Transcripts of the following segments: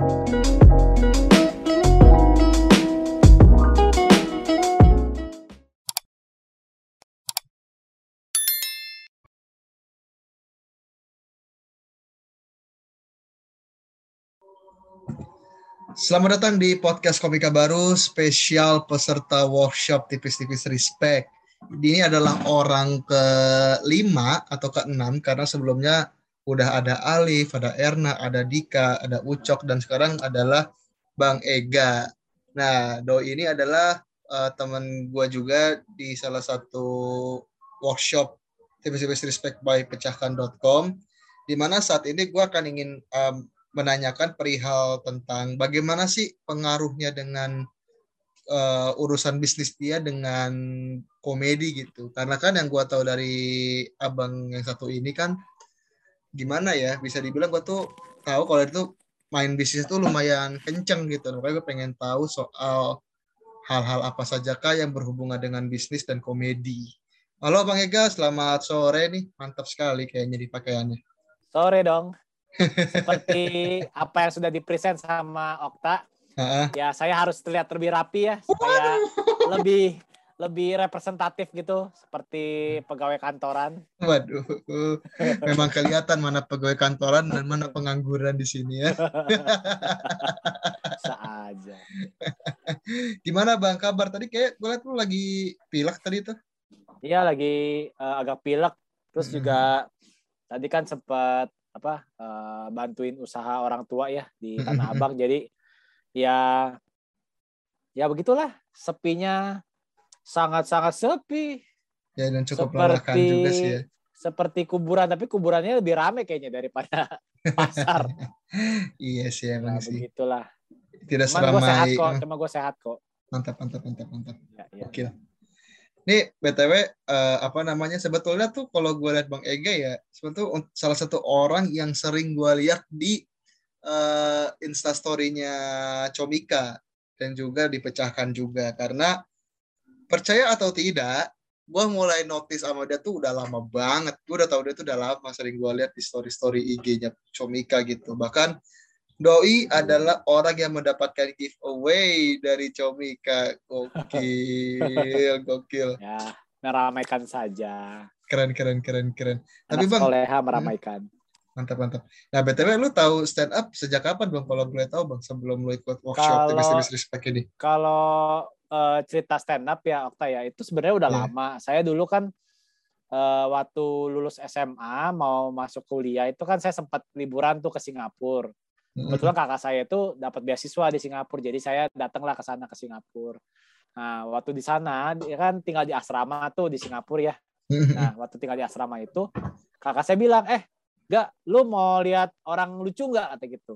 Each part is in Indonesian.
Selamat datang di podcast Komika Baru spesial peserta workshop tipis-tipis respect. Ini adalah orang kelima atau keenam karena sebelumnya udah ada Alif, ada Erna, ada Dika, ada Ucok dan sekarang adalah Bang Ega. Nah, Doi ini adalah uh, teman gua juga di salah satu workshop tipis-tipis respect by pecahkan.com di mana saat ini gua akan ingin um, menanyakan perihal tentang bagaimana sih pengaruhnya dengan uh, urusan bisnis dia dengan komedi gitu. Karena kan yang gua tahu dari abang yang satu ini kan gimana ya bisa dibilang gua tuh tahu kalau itu main bisnis itu lumayan kenceng gitu. Makanya gue pengen tahu soal hal-hal apa saja kah yang berhubungan dengan bisnis dan komedi. Halo Bang Ega, selamat sore nih. Mantap sekali kayaknya di pakaiannya. Sore dong seperti apa yang sudah dipresent sama Okta. Uh-uh. Ya, saya harus terlihat lebih rapi ya supaya lebih lebih representatif gitu seperti pegawai kantoran. Waduh, memang kelihatan mana pegawai kantoran dan mana pengangguran di sini ya. Saja. Gimana bang kabar tadi kayak gue lihat lu lagi pilek tadi tuh? Iya lagi uh, agak pilek. Terus hmm. juga tadi kan sempat apa uh, bantuin usaha orang tua ya di Tanah Abang jadi ya ya begitulah sepinya sangat-sangat sepi. Ya dan cukup seperti, juga sih ya. seperti kuburan tapi kuburannya lebih rame kayaknya daripada pasar. Iya sih emang nah, sih. begitulah. Tidak cuma gue sehat kok cuma gue sehat kok. Mantap mantap mantap mantap. Ya, ya. oke. Ini btw uh, eh, apa namanya sebetulnya tuh kalau gue lihat bang Ega ya sebetulnya salah satu orang yang sering gue lihat di uh, instastorynya Comika dan juga dipecahkan juga. Karena percaya atau tidak gue mulai notice sama dia tuh udah lama banget gue udah tahu dia tuh udah lama sering gue lihat di story story IG-nya Comika gitu bahkan Doi adalah orang yang mendapatkan giveaway dari Comika. Gokil, gokil. Ya, meramaikan saja. Keren, keren, keren, keren. Tapi Bang, Soleha meramaikan. Mantap, mantap. Nah, BTW lu tahu stand up sejak kapan Bang? Kalau boleh tahu Bang, sebelum lu ikut workshop kalau, Respect ini. Kalau uh, cerita stand up ya, Okta ya, itu sebenarnya udah yeah. lama. Saya dulu kan uh, waktu lulus SMA mau masuk kuliah itu kan saya sempat liburan tuh ke Singapura Kebetulan kakak saya itu dapat beasiswa di Singapura, jadi saya datanglah ke sana ke Singapura. Nah, waktu di sana dia kan tinggal di asrama tuh di Singapura ya. Nah, waktu tinggal di asrama itu kakak saya bilang, "Eh, gak, lu mau lihat orang lucu nggak?" kata gitu.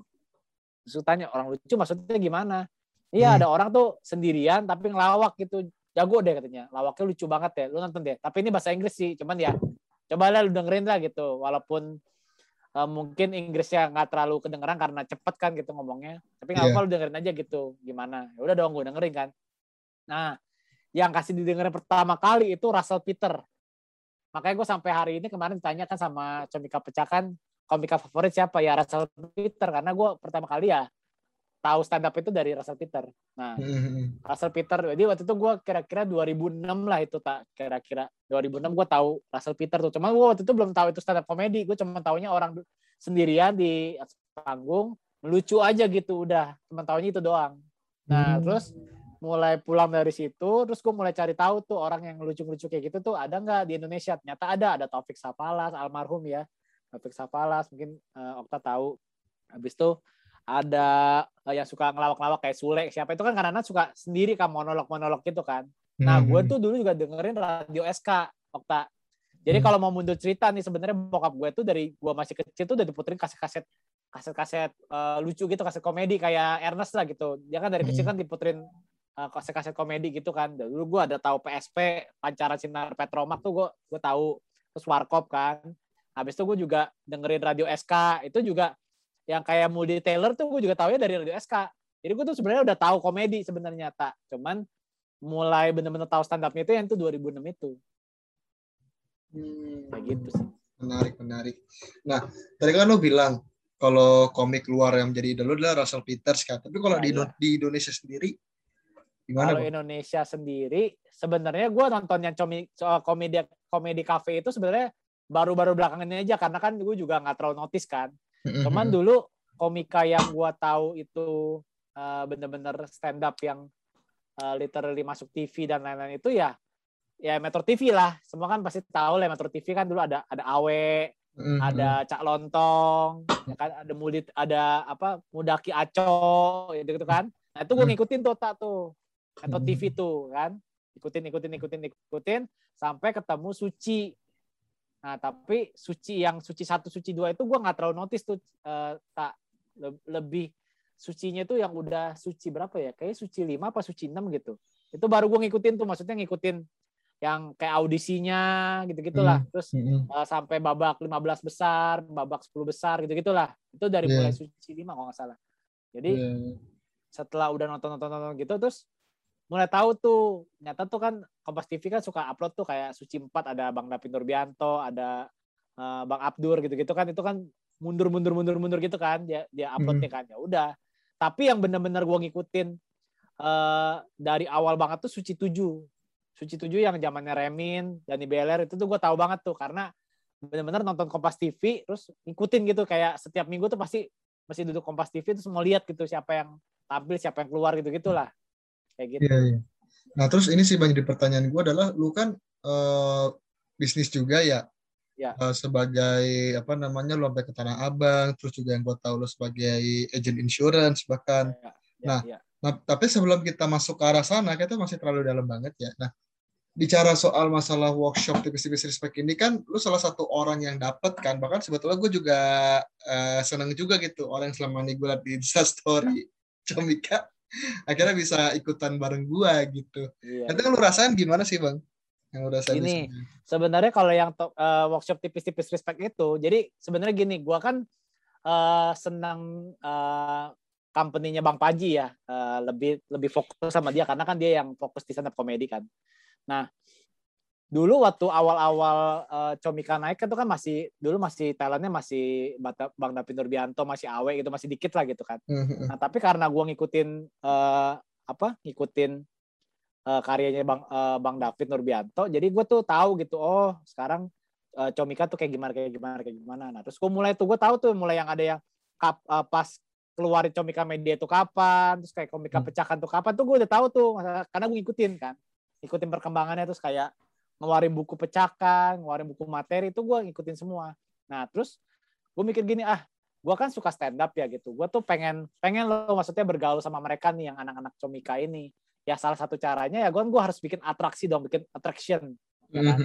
Terus tanya, "Orang lucu maksudnya gimana?" Iya, hmm. ada orang tuh sendirian tapi ngelawak gitu. Jago deh katanya. Lawaknya lucu banget ya. Lu nonton deh. Tapi ini bahasa Inggris sih, cuman ya coba lah lu dengerin lah gitu. Walaupun uh, mungkin Inggrisnya nggak terlalu kedengeran karena cepet kan gitu ngomongnya. Tapi nggak yeah. apa lu dengerin aja gitu gimana. Ya udah dong gue dengerin kan. Nah, yang kasih didengerin pertama kali itu Russell Peter. Makanya gue sampai hari ini kemarin tanya kan sama Comika Pecakan, komika favorit siapa ya Russell Peter karena gue pertama kali ya tahu stand up itu dari Russell Peter. Nah, mm-hmm. Russell Peter, jadi waktu itu gue kira-kira 2006 lah itu tak kira-kira 2006 gue tahu Russell Peter tuh. Cuma gue waktu itu belum tahu itu stand up komedi. Gue cuma tahunya orang sendirian di panggung lucu aja gitu udah. Cuma tahunya itu doang. Nah, mm-hmm. terus mulai pulang dari situ, terus gue mulai cari tahu tuh orang yang lucu-lucu kayak gitu tuh ada nggak di Indonesia? Ternyata ada, ada Taufik Sapalas, almarhum ya. Taufik Sapalas, mungkin uh, Okta tahu. Habis itu ada eh, yang suka ngelawak-ngelawak kayak Sule siapa itu kan karena suka sendiri kan monolog-monolog gitu kan. Nah, gue hmm. tuh dulu juga dengerin radio SK Okta. Jadi hmm. kalau mau mundur cerita nih sebenarnya bokap gue tuh dari gue masih kecil tuh udah diputerin kaset-kaset kaset-kaset uh, lucu gitu, kaset komedi kayak Ernest lah gitu. Dia kan dari kecil hmm. kan diputerin uh, kaset-kaset komedi gitu kan. Dulu gue ada tahu PSP, Pancara Sinar Petromak tuh gue gue tahu terus Warkop kan. Habis itu gue juga dengerin radio SK itu juga yang kayak Moody Taylor tuh gue juga tahu ya dari Radio SK. Jadi gue tuh sebenarnya udah tahu komedi sebenarnya tak. Cuman mulai bener-bener tahu stand up-nya itu yang tuh 2006 itu. Hmm. Kayak gitu sih. Menarik, menarik. Nah, tadi kan lo bilang kalau komik luar yang menjadi idol adalah Russell Peters kan. Tapi kalau Ya, di, ya. di Indonesia sendiri gimana? Kalau? Indonesia sendiri, sebenarnya gue nonton yang comi, soal komedi komedi cafe itu sebenarnya baru-baru belakangan ini aja karena kan gue juga nggak terlalu notice kan. Cuman dulu komika yang gue tahu itu eh, bener-bener stand up yang eh, literally masuk TV dan lain-lain itu ya ya Metro TV lah. Semua kan pasti tahu lah Metro TV kan dulu ada ada Awe, Mhm. ada Cak Lontong, ya kan ada Mudit, ada apa Mudaki Aco gitu, gitu kan. Nah, itu gue ngikutin tuh tak tuh. Atau. TV tuh kan. Ikutin ikutin ikutin ikutin sampai ketemu Suci. Nah, tapi Suci yang Suci satu Suci dua itu gue nggak terlalu notice tuh eh, tak Le- lebih sucinya tuh yang udah suci berapa ya? Kayak suci 5 apa suci 6 gitu. Itu baru gue ngikutin tuh maksudnya ngikutin yang kayak audisinya gitu-gitulah. Hmm. Terus Mhm. uh, sampai babak 15 besar, babak 10 besar gitu-gitulah. Itu dari Iya. mulai suci 5 kalau nggak salah. Jadi Iya. setelah udah nonton-nonton gitu terus mulai tahu tuh nyata tuh kan Kompas TV kan suka upload tuh kayak Suci 4 ada Bang David Nurbianto, ada uh, Bang Abdur gitu-gitu kan. Itu kan mundur mundur mundur mundur gitu kan dia dia uploadnya kan. Ya udah. Tapi yang benar-benar gua ngikutin uh, dari awal banget tuh Suci 7. Suci 7 yang zamannya Remin, Dani Beler itu tuh gue tahu banget tuh. Karena benar-benar nonton Kompas TV terus ngikutin gitu. Kayak setiap minggu tuh pasti masih duduk Kompas TV terus mau lihat gitu siapa yang tampil siapa yang keluar gitu gitulah kayak gitu Iya, iya. Nah, terus ini sih banyak di pertanyaan gue adalah lu kan eh, bisnis juga ya. Ya. Eh, sebagai apa namanya lu sampai ke Tanah Abang, terus juga yang gue tahu lu sebagai agent insurance bahkan. Ya, Nah, ya, Nah, tapi sebelum kita masuk ke arah sana, kita masih terlalu dalam banget ya. Nah, bicara soal masalah workshop tipis-tipis respect ini kan, lu salah satu orang yang dapat kan. Bahkan sebetulnya gue juga eh, seneng juga gitu. Orang yang selama ini gue liat di Insta Story Comika, akhirnya bisa ikutan bareng gue gitu. iya. Nanti lu rasain gimana sih bang? Yang udah saya Gini. sebenarnya kalau yang to- eh, workshop tipis-tipis respect itu jadi sebenarnya gini gua kan eh, senang eh, company-nya Bang Paji ya eh, lebih lebih fokus sama dia karena kan dia yang fokus di stand up comedy kan nah dulu waktu awal-awal eh, Comika naik kan itu kan masih dulu masih talentnya masih Bang David Nurbianto masih Awe gitu masih dikit lah gitu kan Nah, tapi karena gua ngikutin eh, apa? Ngikutin eh, karyanya Bang eh, Bang David Nurbianto, jadi gue tuh tahu gitu. Oh, sekarang eh, Comika tuh kayak gimana kayak gimana kayak gimana. Nah, terus gue mulai tuh gue tahu tuh mulai yang ada yang kap, eh, pas keluarin Comika Media tuh kapan, terus kayak Komika Hmm. pecahkan tuh kapan tuh gue udah tahu tuh karena gue ngikutin kan. Ngikutin perkembangannya terus kayak ngeluarin buku pecahkan, ngeluarin buku materi itu gue ngikutin semua. Nah, terus gue mikir gini, ah gue kan suka stand up ya gitu. Gue tuh pengen pengen lo maksudnya bergaul sama mereka nih yang anak-anak comika ini. Ya salah satu caranya ya gue gue harus bikin atraksi dong, bikin attraction. Ya kan?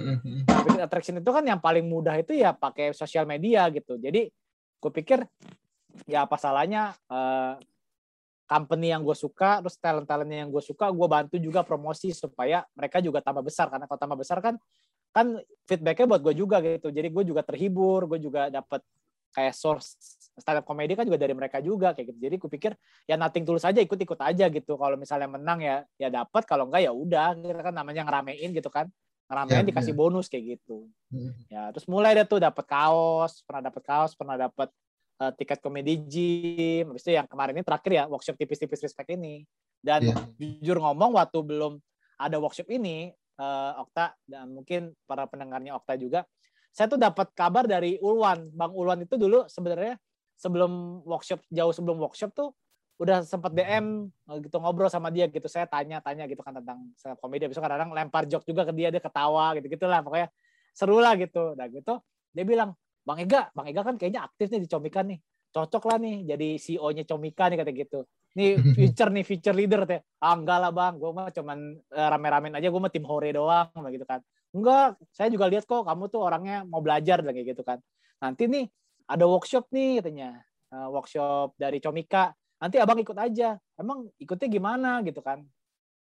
Nah, bikin attraction itu kan yang paling mudah itu ya pakai sosial media gitu. Jadi gue pikir ya apa salahnya eh, company yang gue suka, terus talent-talentnya yang gue suka, gue bantu juga promosi supaya mereka juga tambah besar karena kalau tambah besar kan kan feedbacknya buat gue juga gitu. Jadi gue juga terhibur, gue juga dapat kayak source stand up comedy kan juga dari mereka juga kayak gitu. Jadi gue pikir ya nothing tulus aja ikut-ikut aja gitu. Kalau misalnya menang ya ya dapat, kalau enggak ya udah. Kita kan namanya ngeramein gitu kan. Ngeramein Ya, dikasih ya. bonus kayak gitu. Hmm. Ya, terus mulai deh tuh dapat kaos, pernah dapat kaos, pernah dapat eh, tiket komedi gym. Habis itu yang kemarin ini terakhir ya workshop tipis-tipis respect ini. Dan Iya. jujur ngomong waktu belum ada workshop ini, eh, Okta dan mungkin para pendengarnya Okta juga, saya tuh dapat kabar dari Ulwan. Bang Ulwan itu dulu sebenarnya sebelum workshop jauh sebelum workshop tuh udah sempat DM eh, gitu ngobrol sama dia gitu. Saya tanya-tanya gitu kan tentang comedy. Besok kadang-kadang lempar joke juga ke dia, dia ketawa gitu-gitulah pokoknya seru lah gitu. Nah gitu dia bilang, Bang Ega, Bang Ega kan kayaknya aktif nih di Comika nih. Cocok lah nih jadi CEO-nya Comika nih kata gitu. Nih future nih, future leader teh. Ah enggak lah bang, gue mah cuman eh, rame-ramein aja, gue mah tim hore doang gitu kan. Enggak, saya juga lihat kok kamu tuh orangnya mau belajar dan kayak gitu kan. Nanti nih ada workshop nih katanya, Eh, workshop dari Comika. Nanti abang ikut aja. Emang ikutnya gimana gitu kan?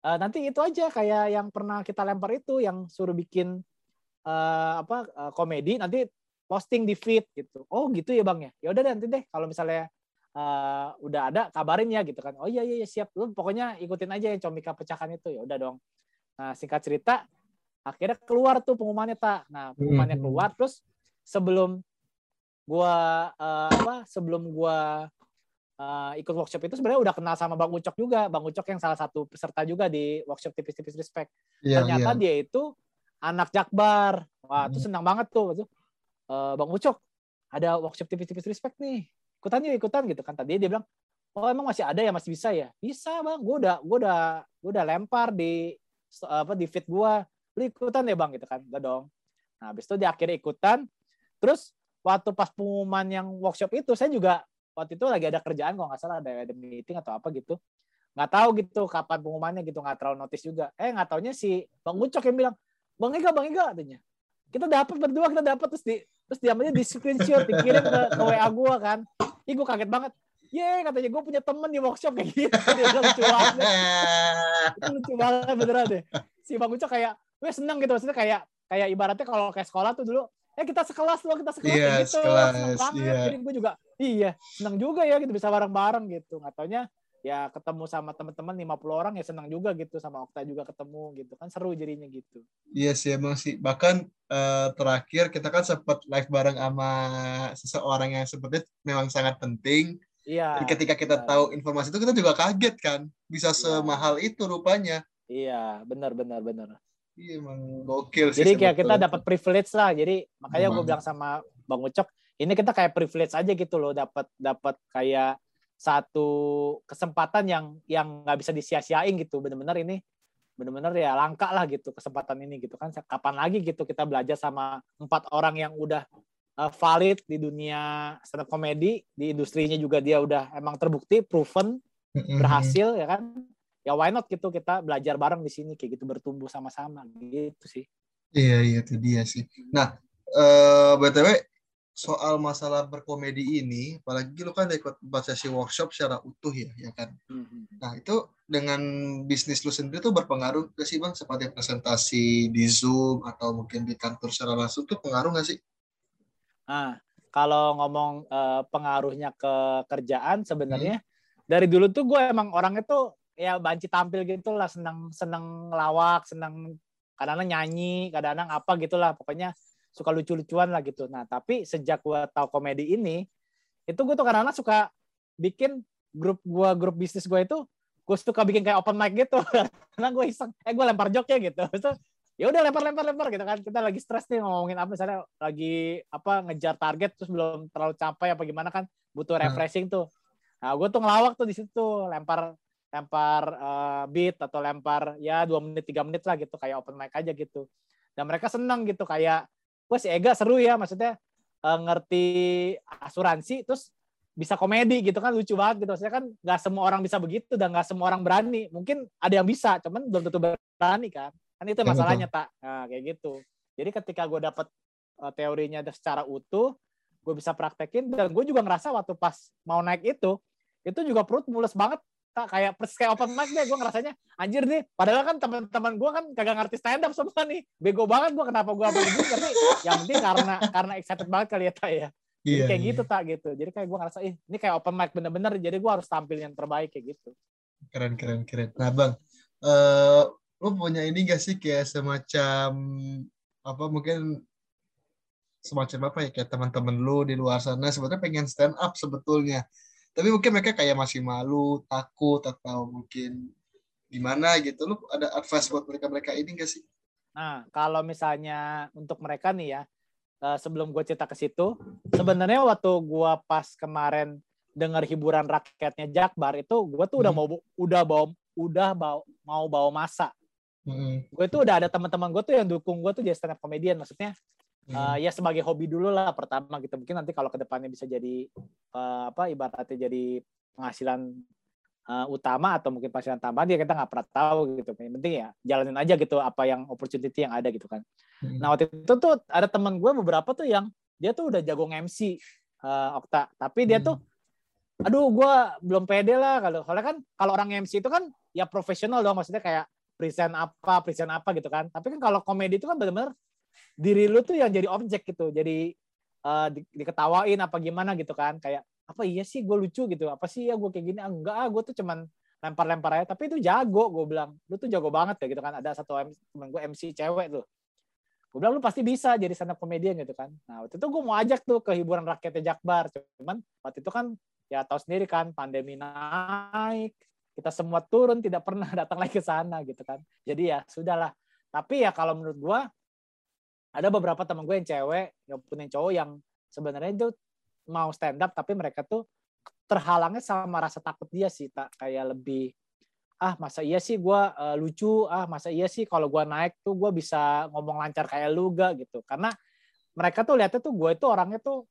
Eh, nanti itu aja kayak yang pernah kita lempar itu, yang suruh bikin eh, apa eh, komedi, nanti posting di feed gitu. Oh gitu ya bang ya. Ya udah nanti deh kalau misalnya eh, udah ada kabarin ya gitu kan. Oh iya iya iya, siap. Lu pokoknya ikutin aja yang Comika pecahkan itu. Ya udah dong. Nah singkat cerita akhirnya keluar tuh pengumumannya tak. Nah pengumumannya Hmm. keluar terus sebelum gue uh, apa sebelum gue uh, ikut workshop itu sebenarnya udah kenal sama Bang Ucok juga. Bang Ucok yang salah satu peserta juga di workshop tipis-tipis respect. Yeah, Ternyata yeah. dia itu anak Jakbar. Wah, hmm. tuh senang banget tuh. Uh, Bang Ucok, ada workshop tipis-tipis respect nih. Ikutan yuk, ikutan gitu kan. Tadi dia bilang, oh emang masih ada ya, masih bisa ya? Bisa bang, gue udah, gue udah, gue udah lempar di apa di feed gue. Lu ikutan ya bang gitu kan? Gak dong. Nah, habis itu dia akhirnya ikutan. Terus waktu pas pengumuman yang workshop itu, saya juga waktu itu lagi ada kerjaan kalau nggak salah ada ada meeting atau apa gitu nggak tahu gitu kapan pengumumannya gitu nggak terlalu notice juga eh nggak taunya si bang Ucok yang bilang bang Ega bang Ega katanya kita dapat berdua kita dapat terus di terus diamnya di screenshot dikirim ke, ke WA gue kan. Ih gue kaget banget. Ye katanya gue punya temen di workshop kayak gitu. Dia bilang lucu banget. Itu lucu banget beneran deh. Si bang Ucok kayak gue seneng gitu. Maksudnya kayak kayak ibaratnya kalau kayak sekolah tuh dulu eh kita sekelas loh kita sekelas yeah, gitu. sekelas, seneng banget. yeah. jadi gue juga iya senang juga ya gitu bisa bareng-bareng gitu. Nggak taunya ya ketemu sama teman-teman 50 orang ya senang juga gitu sama Okta juga ketemu gitu kan seru jadinya gitu iya sih emang sih bahkan uh, terakhir kita kan sempat live bareng sama seseorang yang seperti memang sangat penting Iya. Dan ketika kita iya. tahu informasi itu kita juga kaget kan, bisa iya. semahal itu rupanya. Iya, benar benar benar. Iya emang gokil sih. Jadi kayak kita dapat privilege lah. Jadi makanya gue bilang sama Bang Ucok, ini kita kayak privilege aja gitu loh, dapat dapat kayak satu kesempatan yang yang nggak bisa disia-siain gitu. Bener-bener ini bener-bener ya langka lah gitu kesempatan ini gitu kan. Kapan lagi gitu kita belajar sama empat orang yang udah uh, valid di dunia stand up comedy, di industrinya juga dia udah emang terbukti, proven, berhasil ya kan ya why not gitu kita belajar bareng di sini kayak gitu bertumbuh sama-sama gitu sih. Iya iya itu dia sih. Nah uh, btw soal masalah berkomedi ini, apalagi lu kan ikut empat sesi workshop secara utuh ya, ya kan. Mm-hmm. Nah itu dengan bisnis lu sendiri tuh berpengaruh gak sih bang? Seperti presentasi di Zoom atau mungkin di kantor secara langsung tuh pengaruh gak sih? Nah kalau ngomong uh, pengaruhnya ke kerjaan sebenarnya hmm. dari dulu tuh gue emang orangnya tuh ya banci tampil gitu lah senang senang lawak senang kadang-kadang nyanyi kadang-kadang apa gitulah pokoknya suka lucu-lucuan lah gitu. Nah tapi sejak gue tahu komedi ini itu gue tuh kadang-kadang suka bikin grup gue grup bisnis gue itu gue suka bikin kayak open mic gitu. Karena gue iseng eh gue lempar jok ya gitu. Itu ya udah lempar lempar lempar gitu kan. Kita lagi stres nih ngomongin apa misalnya lagi apa ngejar target terus belum terlalu capai apa gimana kan butuh hmm. refreshing tuh. Nah gue tuh ngelawak tuh di situ lempar lempar uh, beat atau lempar ya dua menit tiga menit lah gitu. Kayak open mic aja gitu. Dan mereka senang gitu. Kayak wah si Ega seru ya maksudnya uh, ngerti asuransi terus bisa komedi gitu kan lucu banget gitu. Maksudnya kan nggak semua orang bisa begitu dan nggak semua orang berani. Mungkin ada yang bisa cuman belum tentu berani kan. Kan itu masalahnya tak nah, kayak gitu. Jadi ketika gue dapet uh, teorinya secara utuh gue bisa praktekin dan gue juga ngerasa waktu pas mau naik itu itu juga perut mulus banget tak kayak persis kayak open mic deh gue ngerasanya anjir nih padahal kan teman-teman gue kan kagak ngerti stand up semua nih. Bego banget gue kenapa gue gitu tapi yang penting karena karena excited banget kali ya tak ya. Jadi yeah, kayak yeah. gitu tak gitu. Jadi kayak gue ngerasa ih ini kayak open mic bener-bener jadi gue harus tampil yang terbaik kayak gitu. Keren keren keren. Nah bang uh, lu punya ini gak sih kayak semacam apa mungkin semacam apa ya kayak teman-teman lu di luar sana sebetulnya pengen stand up sebetulnya tapi mungkin mereka kayak masih malu takut atau mungkin gimana gitu lu ada advice buat mereka mereka ini gak sih nah kalau misalnya untuk mereka nih ya eh, sebelum gue cerita ke situ sebenarnya waktu gue pas kemarin dengar hiburan rakyatnya Jakbar itu gue tuh udah hmm. mau udah bawa udah bawa, mau bawa masa hmm. gue tuh udah ada teman-teman gue tuh yang dukung gue tuh jadi stand up comedian maksudnya. Uh, ya sebagai hobi dulu lah pertama gitu. Mungkin nanti kalau ke depannya bisa jadi uh, apa ibaratnya jadi penghasilan uh, utama atau mungkin penghasilan tambahan dia ya kita nggak pernah tahu gitu. Yang penting ya jalanin aja gitu apa yang opportunity yang ada gitu kan. Hmm. nah waktu itu tuh ada teman gue beberapa tuh yang dia tuh udah jago MC uh, Okta. Tapi dia hmm. tuh aduh gue belum pede lah kalau soalnya kan kalau orang MC itu kan ya profesional dong. Maksudnya kayak present apa present apa gitu kan. Tapi kan kalau komedi itu kan benar-benar diri lu tuh yang jadi objek gitu jadi uh, di, diketawain apa gimana gitu kan kayak apa iya sih gue lucu gitu apa sih ya gue kayak gini ah, enggak ah gue tuh cuman lempar-lempar aja. Tapi itu jago gue bilang. Lu tuh jago banget ya gitu kan ada satu temen gue MC cewek tuh. Gue bilang lu pasti bisa jadi stand up comedian gitu kan. Nah waktu itu gue mau ajak tuh ke hiburan rakyatnya Jakbar cuman waktu itu kan ya tahu sendiri kan pandemi naik kita semua turun tidak pernah datang lagi ke sana gitu kan. Jadi ya sudahlah. Tapi ya kalau menurut gue ada beberapa teman gue yang cewek yang punya cowok yang sebenarnya itu mau stand up tapi mereka tuh terhalangnya sama rasa takut dia sih tak kayak lebih ah masa iya sih gue uh, lucu? Ah masa iya sih kalau gue naik tuh gue bisa ngomong lancar kayak lu gak? Gitu. Karena mereka tuh lihatnya tuh gue itu orangnya tuh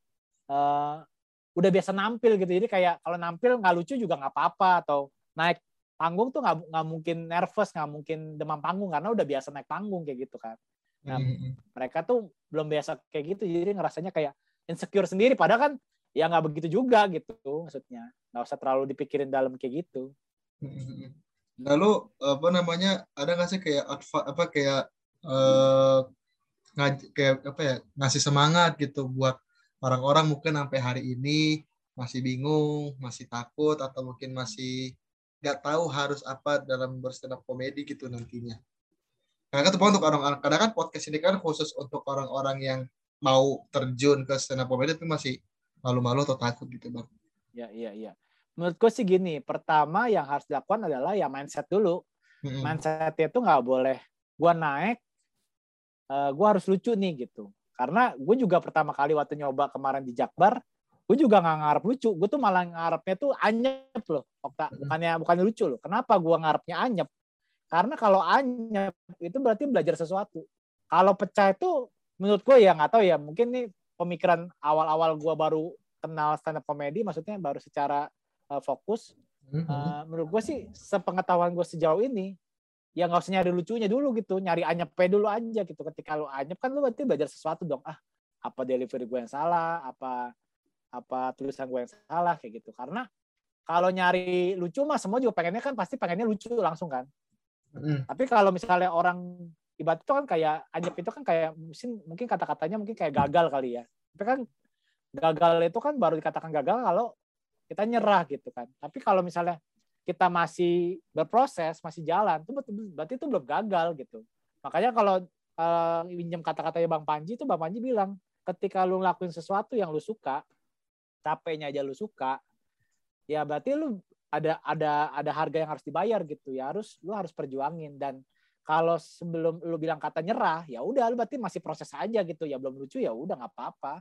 uh, udah biasa nampil gitu. Jadi kayak kalau nampil nggak lucu juga nggak apa-apa. Atau naik panggung tuh nggak nggak mungkin nervous nggak mungkin demam panggung karena udah biasa naik panggung kayak gitu kan nah mm-hmm. mereka tuh belum biasa kayak gitu jadi ngerasanya kayak insecure sendiri padahal kan ya nggak begitu juga gitu maksudnya nggak usah terlalu dipikirin dalam kayak gitu mm-hmm. Lalu apa namanya ada nggak sih kayak adva, apa kayak uh, ngaj, kayak apa ya ngasih semangat gitu buat orang-orang mungkin sampai hari ini masih bingung, masih takut atau mungkin masih nggak tahu harus apa dalam berstand up komedi gitu nantinya. Karena kan untuk orang-orang, karena kan podcast ini kan khusus untuk orang-orang yang mau terjun ke stand up komedi itu masih malu-malu atau takut gitu bang. Ya iya iya. Menurut gue sih gini pertama yang harus dilakukan adalah ya mindset dulu. Mm-hmm. mindsetnya itu nggak boleh gue naik uh, eh, gue harus lucu nih gitu. Karena gue juga pertama kali waktu nyoba kemarin di Jakbar gue juga nggak ngarep lucu. Gue tuh malah ngarepnya tuh anyep loh bukannya bukannya lucu loh. Kenapa gue ngarepnya anyep karena kalau anyep itu berarti belajar sesuatu. Kalau pecah itu menurut gue ya nggak tahu ya mungkin nih pemikiran awal-awal gue baru kenal stand up comedy maksudnya baru secara uh, fokus. Uh, menurut gue sih sepengetahuan gue sejauh ini ya nggak usah nyari lucunya dulu gitu nyari anyepnya dulu aja gitu. Ketika lu anyep kan lu berarti belajar sesuatu dong. Ah apa delivery gue yang salah apa apa tulisan gue yang salah kayak gitu. Karena kalau nyari lucu mah semua juga pengennya kan pasti pengennya lucu langsung kan tapi kalau misalnya orang ibarat itu kan kayak anyep itu kan kayak mungkin mungkin kata-katanya mungkin kayak gagal kali ya tapi kan gagal itu kan baru dikatakan gagal kalau kita nyerah gitu kan. Tapi kalau misalnya kita masih berproses, masih jalan, itu berarti itu belum gagal gitu. Makanya kalau uh, pinjam kata-katanya Bang Panji itu Bang Panji bilang, ketika lu ngelakuin sesuatu yang lu suka, capeknya aja lu suka, ya berarti lu ada ada ada harga yang harus dibayar gitu ya harus lu harus perjuangin dan kalau sebelum lu bilang kata nyerah ya udah lu berarti masih proses aja gitu ya belum lucu ya udah nggak apa-apa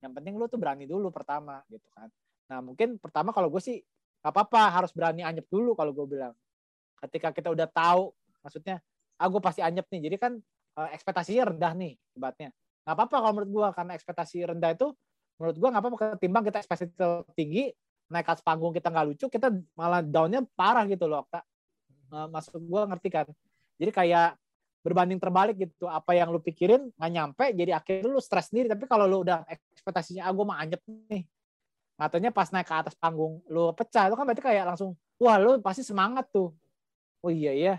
yang penting lu tuh berani dulu pertama gitu kan Nah mungkin pertama kalau gue sih gak apa-apa harus berani anyep dulu kalau gue bilang. Ketika kita udah tahu, maksudnya, ah gue pasti anyep nih. Jadi kan eh, ekspektasinya rendah nih, hebatnya. Gak apa-apa kalau menurut gue karena ekspektasi rendah itu menurut gue gak apa-apa ketimbang kita ekspektasi tinggi, naik atas panggung kita nggak lucu, kita malah downnya parah gitu loh, Okta. Eh, maksud gue ngerti kan. Jadi kayak berbanding terbalik gitu apa yang lu pikirin nggak nyampe jadi akhirnya lu stres sendiri tapi kalau lu udah ekspektasinya ah gue mah anyep nih katanya pas naik ke atas panggung lu pecah itu kan berarti kayak langsung wah lu pasti semangat tuh oh iya iya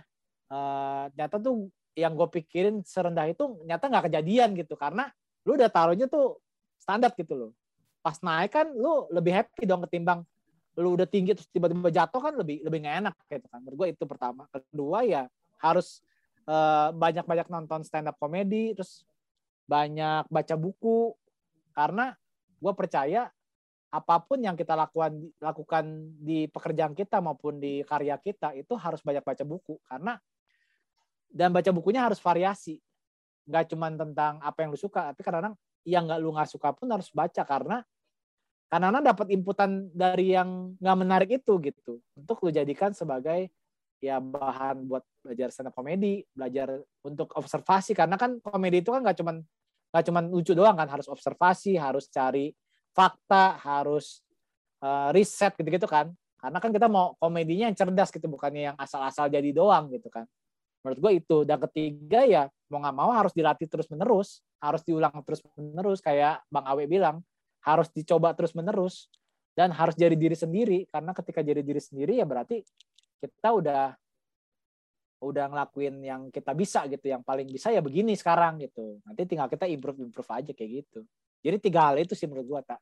uh, ternyata tuh yang gue pikirin serendah itu nyata nggak kejadian gitu karena lu udah taruhnya tuh standar gitu loh pas naik kan lu lebih happy dong ketimbang lu udah tinggi terus tiba-tiba jatuh kan lebih lebih nggak enak gitu kan. Menurut gue itu pertama. Kedua ya harus uh, banyak-banyak nonton stand up comedy terus banyak baca buku. Karena gue percaya apa pun yang kita lakukan lakukan di pekerjaan kita maupun di karya kita itu harus banyak baca buku. Karena dan baca bukunya harus variasi. Nggak cuma tentang apa yang lu suka tapi kadang yang nggak lu nggak suka pun harus baca. Karena karena dapat inputan dari yang nggak menarik itu gitu untuk lu jadikan sebagai ya bahan buat belajar stand up komedi belajar untuk observasi karena kan komedi itu kan nggak cuma nggak cuma lucu doang kan harus observasi harus cari fakta, harus uh, riset gitu-gitu kan. Karena kan kita mau komedinya yang cerdas gitu, bukannya yang asal-asal jadi doang gitu kan. Menurut gue itu. Dan ketiga ya mau nggak mau harus dilatih terus-menerus, harus diulang terus-menerus kayak Bang Awe bilang, harus dicoba terus-menerus dan harus jadi diri sendiri karena ketika jadi diri sendiri ya berarti kita udah udah ngelakuin yang kita bisa gitu yang paling bisa ya begini sekarang gitu nanti tinggal kita improve improve aja kayak gitu jadi tiga hal itu sih menurut gua tak.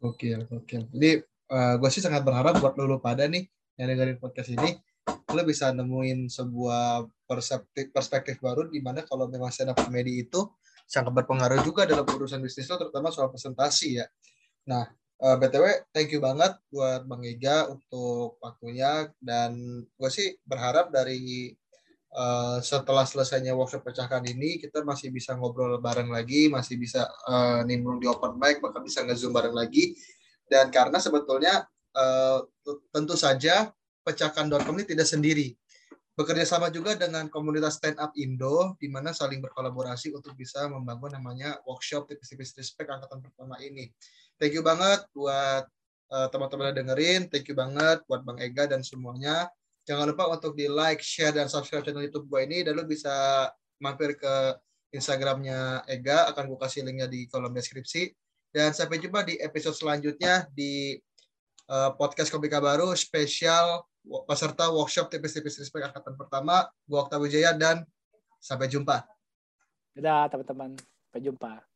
Oke, oke. Jadi uh, gua sih sangat berharap buat lo pada nih yang dengerin podcast ini, lo bisa nemuin sebuah perspektif perspektif baru di mana kalau memang stand up comedy itu sangat berpengaruh juga dalam urusan bisnis lo, terutama soal presentasi ya. Nah, uh, btw, thank you banget buat Bang Ega untuk waktunya dan gue sih berharap dari uh, setelah selesainya workshop pecahkan ini kita masih bisa ngobrol bareng lagi, masih bisa uh, nimbrung di open mic, bahkan bisa nge-zoom bareng lagi. Dan karena sebetulnya uh, tentu saja pecahkan.com ini tidak sendiri bekerja sama juga dengan komunitas stand up Indo di mana saling berkolaborasi untuk bisa membangun namanya workshop tipis-tipis respect angkatan pertama ini. Thank you banget buat uh, teman-teman yang dengerin, thank you banget buat Bang Ega dan semuanya. Jangan lupa untuk di like, share dan subscribe channel YouTube gue ini dan lu bisa mampir ke Instagramnya Ega akan gue kasih linknya di kolom deskripsi. Dan sampai jumpa di episode selanjutnya di uh, podcast Komika Baru spesial peserta workshop tipis-tipis respect angkatan pertama. Gua Okta Wijaya dan sampai jumpa. Dadah teman-teman. Sampai jumpa.